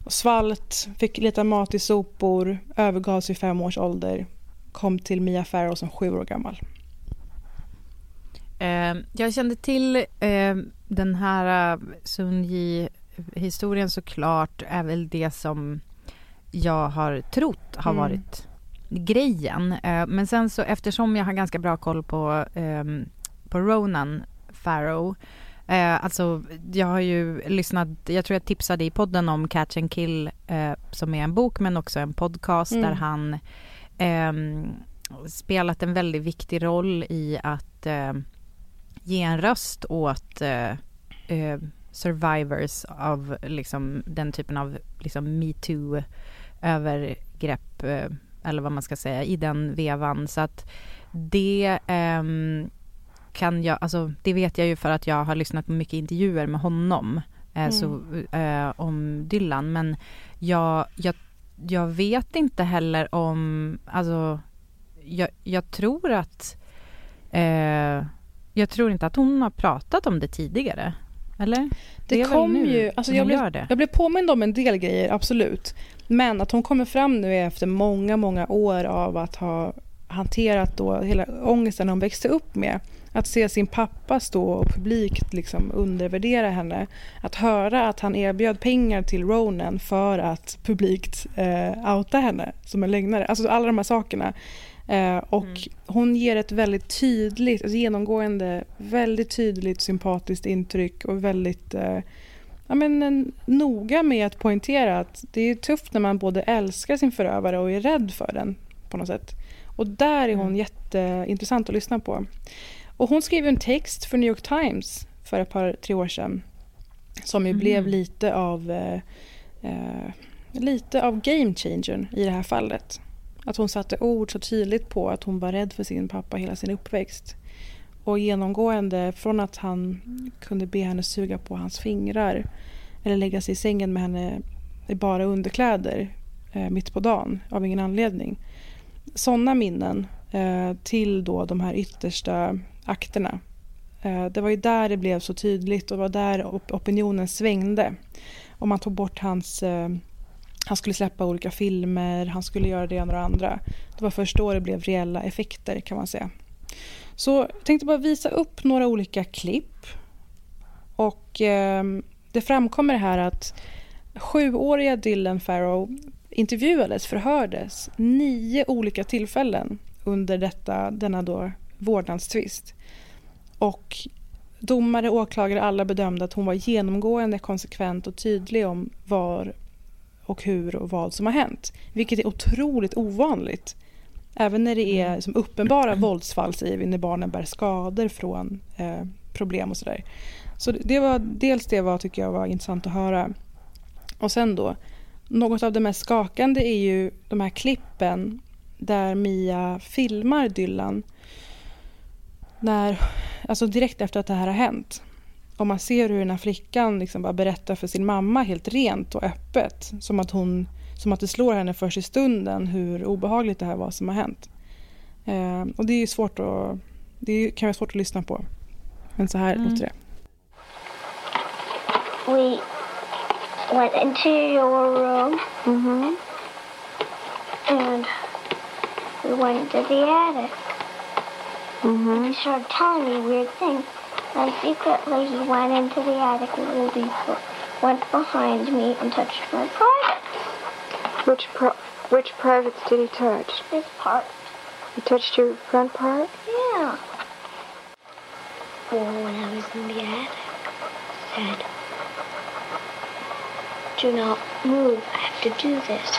och svalt, fick leta mat i sopor, övergavs vid fem års ålder, kom till Mia Farrow som sju år gammal.
Eh, jag kände till eh, den här uh, Sunji-historien såklart är väl det som jag har trott har
Mm.
varit grejen. Eh, men sen så eftersom jag har ganska bra koll på, ehm, på Ronan Farrow Eh, alltså, jag har ju lyssnat, jag tror jag tipsade i podden om Catch and Kill eh, som är en bok men också en podcast
Mm.
där han ehm, spelat en väldigt viktig roll i att eh, ge en röst åt eh, eh, survivors av liksom, den typen av liksom, metoo övergrepp eh, eller vad man ska säga i den vevan så att det ehm, kan jag, alltså det vet jag ju för att jag har lyssnat på mycket intervjuer med honom eh,
Mm.
så, eh, om Dylan men jag, jag, jag vet inte heller om, alltså jag, jag tror att eh, jag tror inte att hon har pratat om det tidigare. Eller?
Det,
väl
kom
nu
ju, alltså jag, blev,
det.
jag blev påmind om en del grejer, absolut. Men att hon kommer fram nu efter många, många år av att ha hanterat då hela ångesten hon växte upp med. Att se sin pappa stå och publikt liksom undervärdera henne. Att höra att han erbjöd pengar till Ronan för att publikt eh, outa henne som en lögnare. Alltså alla de här sakerna. Eh, och hon ger ett väldigt tydligt, alltså genomgående, väldigt tydligt sympatiskt intryck och väldigt eh, ja, men, en, noga med att poängtera att det är tufft när man både älskar sin förövare och är rädd för den på något sätt. Och där är hon jätteintressant att lyssna på. Och hon skrev en text för New York Times för ett par, tre år sedan som ju
Mhm.
blev lite av eh, eh, lite av game changern i det här fallet. Att hon satte ord så tydligt på att hon var rädd för sin pappa hela sin uppväxt. och genomgående från att han kunde be henne suga på hans fingrar eller lägga sig i sängen med henne i bara underkläder eh, mitt på dagen av ingen anledning. Sådana minnen eh, till då de här yttersta akterna. Eh, det var ju där det blev så tydligt och det var där op opinionen svängde. Och man tog bort hans... Eh, han skulle släppa olika filmer, han skulle göra det ena och det andra. Det var först då det blev reella effekter kan man säga. Så jag tänkte bara visa upp några olika klipp. Och eh, det framkommer här att sjuåriga Dylan Farrow intervjuades, förhördes, nio olika tillfällen under detta, denna då vårdnadstvist. Och domare, åklagare, alla bedömde att hon var genomgående konsekvent och tydlig om var och hur och vad som har hänt. Vilket är otroligt ovanligt. Även när det är som uppenbara våldsfall, säger vi, när barnen bär skador från eh, problem och sådär. Så det var, dels det var, tycker jag var intressant att höra. Och sen då, något av det mest skakande är ju de här klippen där Mia filmar Dylan när, alltså direkt efter att det här har hänt. Och man ser hur den här flickan liksom bara berättar för sin mamma helt rent och öppet. Som att, hon, som att det slår henne först i stunden hur obehagligt det här var som har hänt. Eh, och det är ju svårt att, det kan vara svårt att lyssna på. Men så här mm. låter det.
We went into your room. Mm-hmm. And we went to the attic. Mm-hmm. And he started telling me weird things. And secretly he went into the attic a little deeper, went behind me and touched my private.
Which pro- which privates did he touch?
This part.
He touched your front part?
Yeah. Well, when I was in the attic, said, do not move. I have to do this.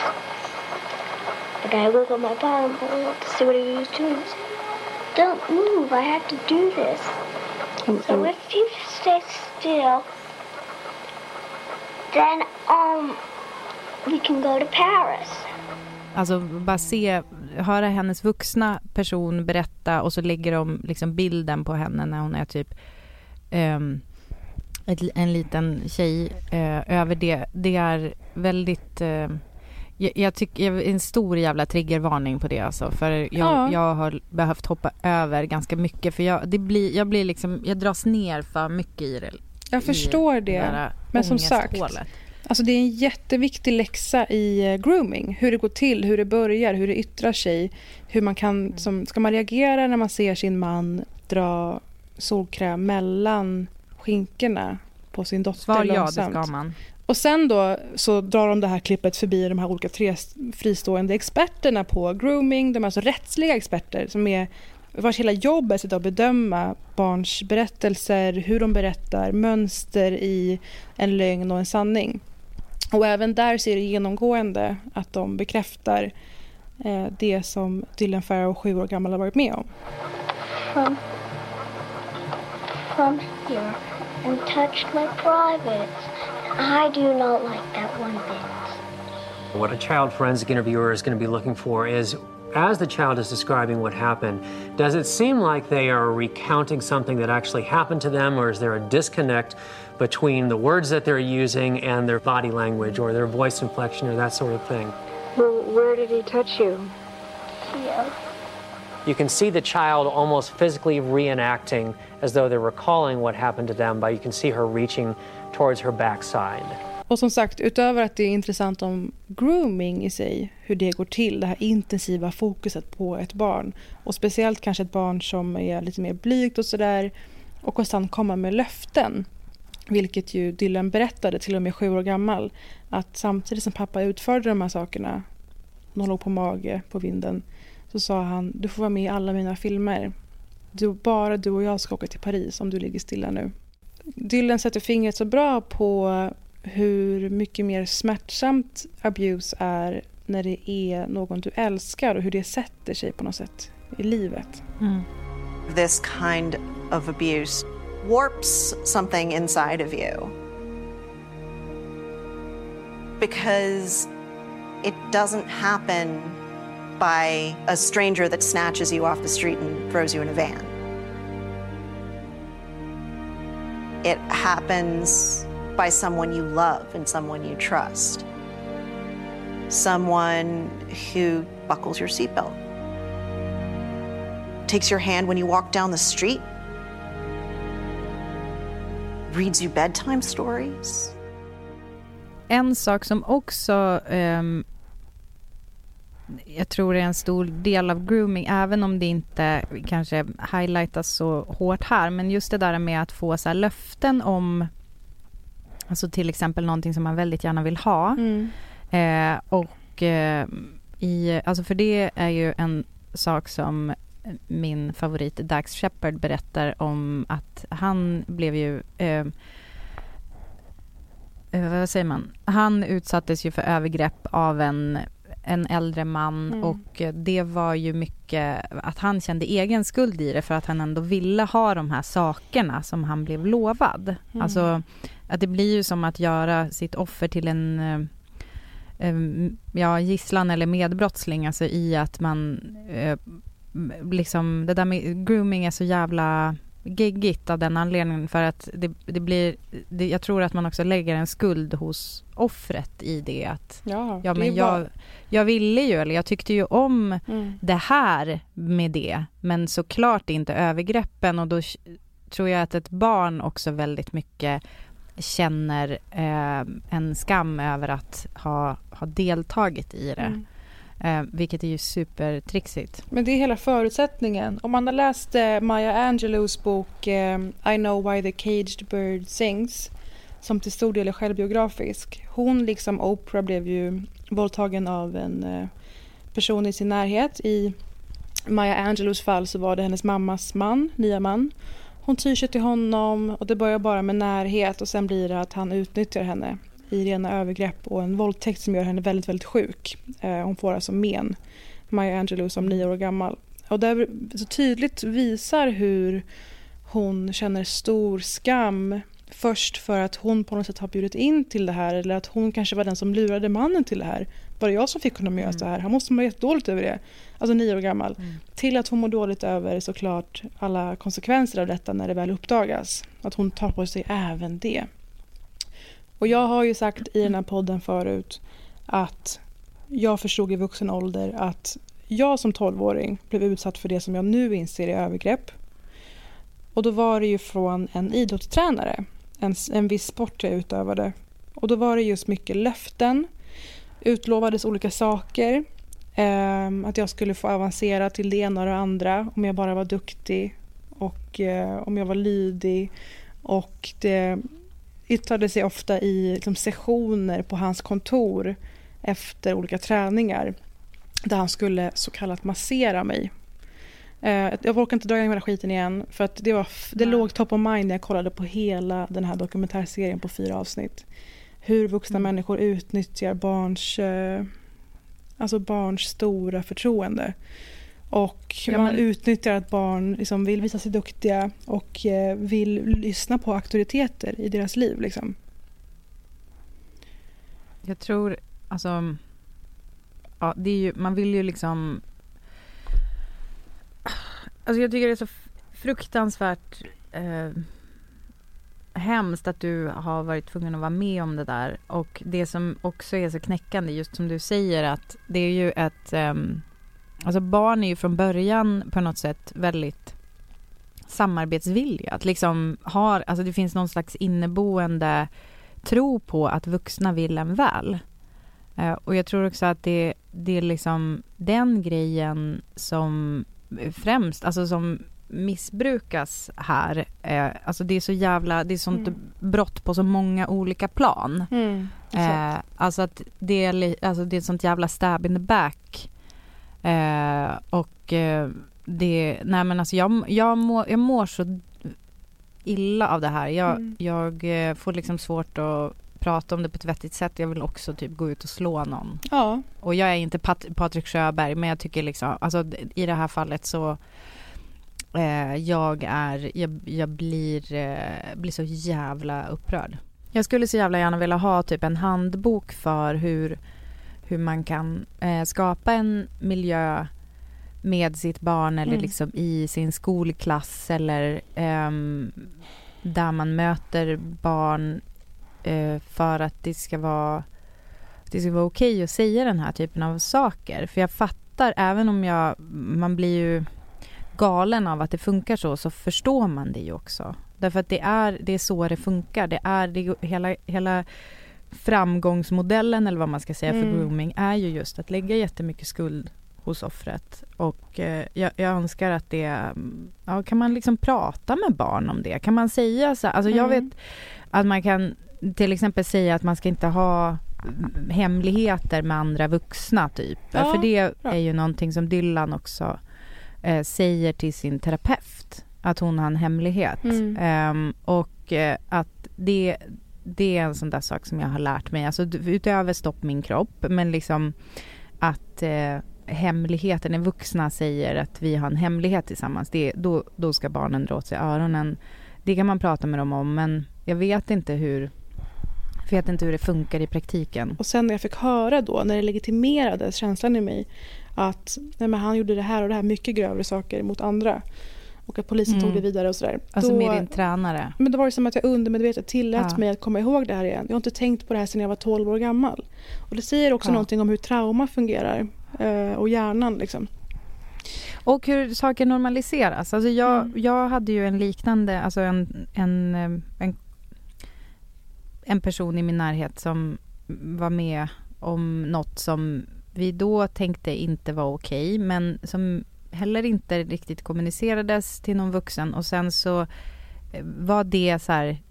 The guy looked at my bottom hole to see what he was doing. Don't move. I have to do this. So if you stay still, then um, we can go to Paris.
Alltså bara se, höra hennes vuxna person berätta och så lägger de liksom bilden på henne när hon är typ um, ett, en liten tjej uh, över det. Det är väldigt uh, jag, jag tycker, en stor jävla triggervarning på det alltså. För jag, ja. jag har behövt hoppa över ganska mycket. För jag, det blir, jag blir liksom, jag dras ner för mycket i det.
Jag förstår det. Men som sagt, alltså det är en jätteviktig läxa i eh, grooming. Hur det går till, hur det börjar, hur det yttrar sig. Hur man kan, mm. som, ska man reagera när man ser sin man dra solkräm mellan skinkorna på sin dotter
Svar ja, det ska man.
Och sen då så drar de det här klippet förbi de här olika tre fristående experterna på grooming. De är alltså rättsliga experter som är vars hela jobb är att bedöma barns berättelser, hur de berättar, mönster i en lögn och en sanning. Och även där ser det genomgående att de bekräftar eh, det som Dylan Farrow, sju år gammal, har varit med om.
From, from here and touched my privates. I do not like that one bit.
What a child forensic interviewer is going to be looking for is as the child is describing what happened, does it seem like they are recounting something that actually happened to them, or is there a disconnect between the words that they're using and their body language or their voice inflection or that sort of thing?
Well, where did he touch you?
Here.
You can see the child almost physically reenacting as though they're recalling what happened to them, but you can see her reaching towards her backside.
Och som sagt, utöver att det är intressant om grooming i sig, hur det går till, det här intensiva fokuset på ett barn och speciellt kanske ett barn som är lite mer blygt och sådär och konstant komma med löften. Vilket ju Dylan berättade, till och med sju år gammal, att samtidigt som pappa utförde de här sakerna, när hon låg på mage på vinden, så sa han du får vara med i alla mina filmer. Du, bara du och jag ska åka till Paris om du ligger stilla nu. Dylan sätter fingret så bra på hur mycket mer smärtsamt abuse är när det är någon du älskar och hur det sätter sig på något sätt i livet. Mm.
This kind of abuse warps something inside of you. Because it doesn't happen by a stranger that snatches you off the street and throws you in a van. It happens by someone you love and someone you trust. Someone who buckles your seatbelt, takes your hand when you walk down the street, reads you bedtime stories.
En sak som också ehm, jag tror är en stor del av grooming, även om det inte kanske highlightas så hårt här, men just det där med att få så löften om, alltså till exempel någonting som man väldigt gärna vill ha. Eh, och eh, i, alltså för det är ju en sak som min favorit Dax Shepard berättar om att han blev ju eh, eh, vad säger man? Han utsattes ju för övergrepp av en, en äldre man
Mm.
och det var ju mycket att han kände egen skuld i det för att han ändå ville ha de här sakerna som han blev lovad.
Mm.
Alltså att det blir ju som att göra sitt offer till en eh, ja, gisslan eller medbrottsling, alltså i att man eh, liksom, det där med grooming är så jävla geggigt av den anledningen för att det, det blir, det, jag tror att man också lägger en skuld hos offret i det att
Ja,
ja men jag,
bara-
jag ville ju, eller jag tyckte ju om
Mm.
det här med det, men såklart inte övergreppen och då tror jag att ett barn också väldigt mycket känner eh, en skam över att ha, ha deltagit i det.
Mm.
Eh, vilket är ju supertrixigt.
Men det är hela förutsättningen. Om man har läst eh, Maya Angelou's bok eh, I know why the caged bird sings som till stor del är självbiografisk. Hon liksom Oprah blev ju våldtagen av en eh, person i sin närhet. I Maya Angelous fall så var det hennes mammas man, nya man. Hon tyr sig till honom och det börjar bara med närhet och sen blir det att han utnyttjar henne i rena övergrepp och en våldtäkt som gör henne väldigt, väldigt sjuk. Eh, hon får alltså men. Maya Angelou som nio år gammal. Och där så tydligt visar hur hon känner stor skam först för att hon på något sätt har bjudit in till det här eller att hon kanske var den som lurade mannen till det här. Var det jag som fick honom att göra så här? Han måste må jättedåligt över det. Alltså nio år gammal. Till att hon mår dåligt över såklart alla konsekvenser av detta när det väl uppdagas. Att hon tar på sig även det. Och jag har ju sagt i den här podden förut att jag förstod i vuxen ålder att jag som 12-åring blev utsatt för det som jag nu inser är övergrepp. Och då var det ju från en idrottstränare, en, en viss sport jag utövade. Och då var det just mycket löften, utlovades olika saker. Eh, att jag skulle få avancera till det ena och det andra om jag bara var duktig och eh, om jag var lydig. Och det yttrade sig ofta i liksom, sessioner på hans kontor efter olika träningar där han skulle så kallat massera mig. Eh, jag orkar inte dra igång hela skiten igen för att det, var, det låg top of mind när jag kollade på hela den här dokumentärserien på fyra avsnitt. Hur vuxna människor utnyttjar barns, eh, alltså barns stora förtroende. Och
Ja,
man utnyttjar att barn liksom vill visa sig duktiga och eh, vill lyssna på auktoriteter i deras liv. Liksom.
Jag tror, alltså, ja, det är ju, man vill ju liksom, alltså jag tycker det är så fruktansvärt eh, hemskt att du har varit tvungen att vara med om det där och det som också är så knäckande, just som du säger att det är ju ett, ehm, alltså barn är ju från början på något sätt väldigt samarbetsvilliga, att liksom har, alltså det finns någon slags inneboende tro på att vuxna vill en väl. Eh, och jag tror också att det, det är liksom den grejen som främst, alltså som missbrukas här. Eh, alltså det är så jävla, det är sånt
Mm.
brott på så många olika plan.
Mm,
eh, alltså att det är, alltså det är ett sånt jävla stab in the back. Eh, och eh, det, nej men alltså jag, jag, mår, jag mår så illa av det här. Jag,
Mm.
jag eh, får liksom svårt att prata om det på ett vettigt sätt. Jag vill också typ gå ut och slå någon.
Ja.
Och jag är inte Pat- Patrik Sjöberg men jag tycker liksom, alltså i det här fallet så eh, jag är, jag, jag blir, eh, blir så jävla upprörd. Jag skulle så jävla gärna vilja ha typ en handbok för hur, hur man kan eh, skapa en miljö med sitt barn eller
Mm.
liksom i sin skolklass eller ehm, där man möter barn eh, för att det ska vara det ska vara okej okay att säga den här typen av saker. För jag fattar, även om jag, man blir ju galen av att det funkar så, så förstår man det ju också. Därför att det är, det är så det funkar. Det är, det, hela, hela framgångsmodellen, eller vad man ska säga, för mm. grooming är ju just att lägga jättemycket skuld hos offret. Och eh, jag, jag, önskar att det... Ja, kan man liksom prata med barn om det? Kan man säga så Alltså jag mm. vet att man kan till exempel säga att man ska inte ha hemligheter med andra vuxna typ. Ja, För det bra. är ju någonting som Dylan också eh, säger till sin terapeut. Att hon har en hemlighet. Mm. Um, och eh, att det, det är en sån där sak som jag har lärt mig. Alltså utöver stopp min kropp. Men liksom att eh, hemligheten, när vuxna säger att vi har en hemlighet tillsammans. Det, då, då ska barnen dra åt sig öronen. Det kan man prata med dem om men jag vet inte hur vet inte hur det funkar i praktiken.
Och sen när jag fick höra då, när det legitimerades känslan i mig att nej men han gjorde det här och det här, mycket grövre saker mot andra. Och att polisen mm. tog det vidare och sådär.
Alltså då, med din tränare?
Men då var det som att jag undermedvetet tillät ja. mig att komma ihåg det här igen. Jag har inte tänkt på det här sedan jag var 12 år gammal. Och det säger också ja. någonting om hur trauma fungerar. Eh, och hjärnan liksom.
Och hur saker normaliseras. Alltså jag, mm. jag hade ju en liknande, alltså en, en, eh, en en person i min närhet som var med om något som vi då tänkte inte var okej, men som heller inte riktigt kommunicerades till någon vuxen och sen så eh, var det så här,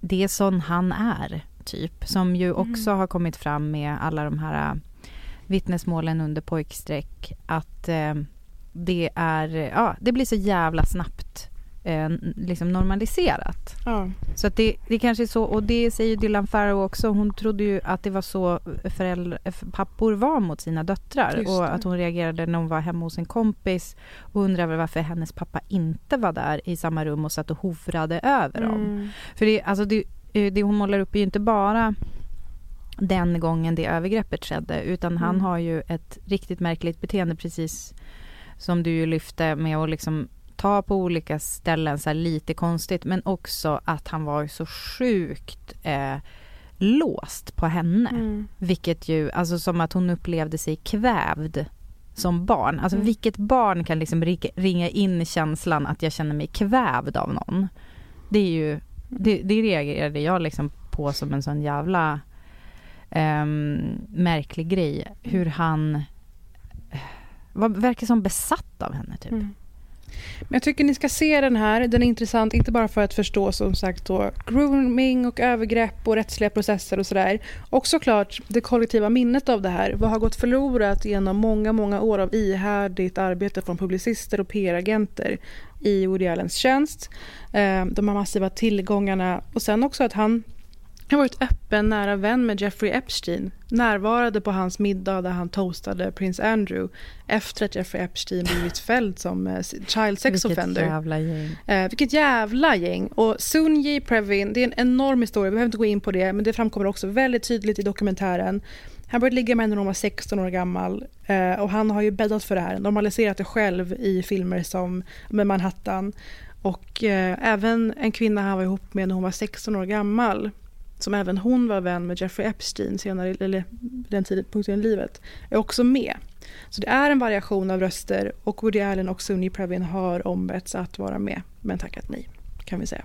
det är sån han är, typ. Som ju mm. också mm. har kommit fram med alla de här eh, vittnesmålen under pojkstreck, att eh, det är, ja, det blir så jävla snabbt eh, liksom normaliserat. Ja. Så att det, det kanske är så, och det säger Dylan Farrow också, hon trodde ju att det var så föräldrar, pappor var mot sina döttrar och att hon reagerade när hon var hemma hos en kompis och undrade varför hennes pappa inte var där i samma rum och satt och hovrade över dem. Mm. För det, alltså det, eh, det hon målar upp är ju inte bara den gången det övergreppet skedde utan han mm. har ju ett riktigt märkligt beteende precis som du lyfte med att liksom ta på olika ställen så lite konstigt men också att han var så sjukt eh, låst på henne. Mm. Vilket ju, alltså som att hon upplevde sig kvävd som barn. Alltså mm. vilket barn kan liksom ringa in känslan att jag känner mig kvävd av någon? Det är ju, det, det reagerade jag liksom på som en sån jävla um, märklig grej. Hur han eh, var, verkar som besatt av henne typ. Mm.
Men jag tycker ni ska se den här. Den är intressant, inte bara för att förstå som sagt då, grooming och övergrepp och rättsliga processer och sådär. Och såklart det kollektiva minnet av det här. Vad har gått förlorat genom många, många år av ihärdigt arbete från publicister och PR-agenter i Woody Allens tjänst. Eh, de här massiva tillgångarna och sen också att han har varit öppen nära vän med Jeffrey Epstein. Närvarade på hans middag där han toastade prins Andrew efter att Jeffrey Epstein blivit fälld som eh, child sex vilket offender.
Jävla gäng.
Eh, vilket jävla gäng. Och Sunji Previn, det är en enorm historia, vi behöver inte gå in på det, men det framkommer också väldigt tydligt i dokumentären. Han började ligga med henne när hon var 16 år gammal eh, och han har ju bäddat för det här, normaliserat det själv i filmer som med Manhattan. Och eh, även en kvinna han var ihop med när hon var 16 år gammal som även hon var vän med Jeffrey Epstein senare, eller den tidpunkten i livet, är också med. Så det är en variation av röster och Woody Allen och Sunny Previn har ombetts att vara med, men tackat nej, kan vi säga.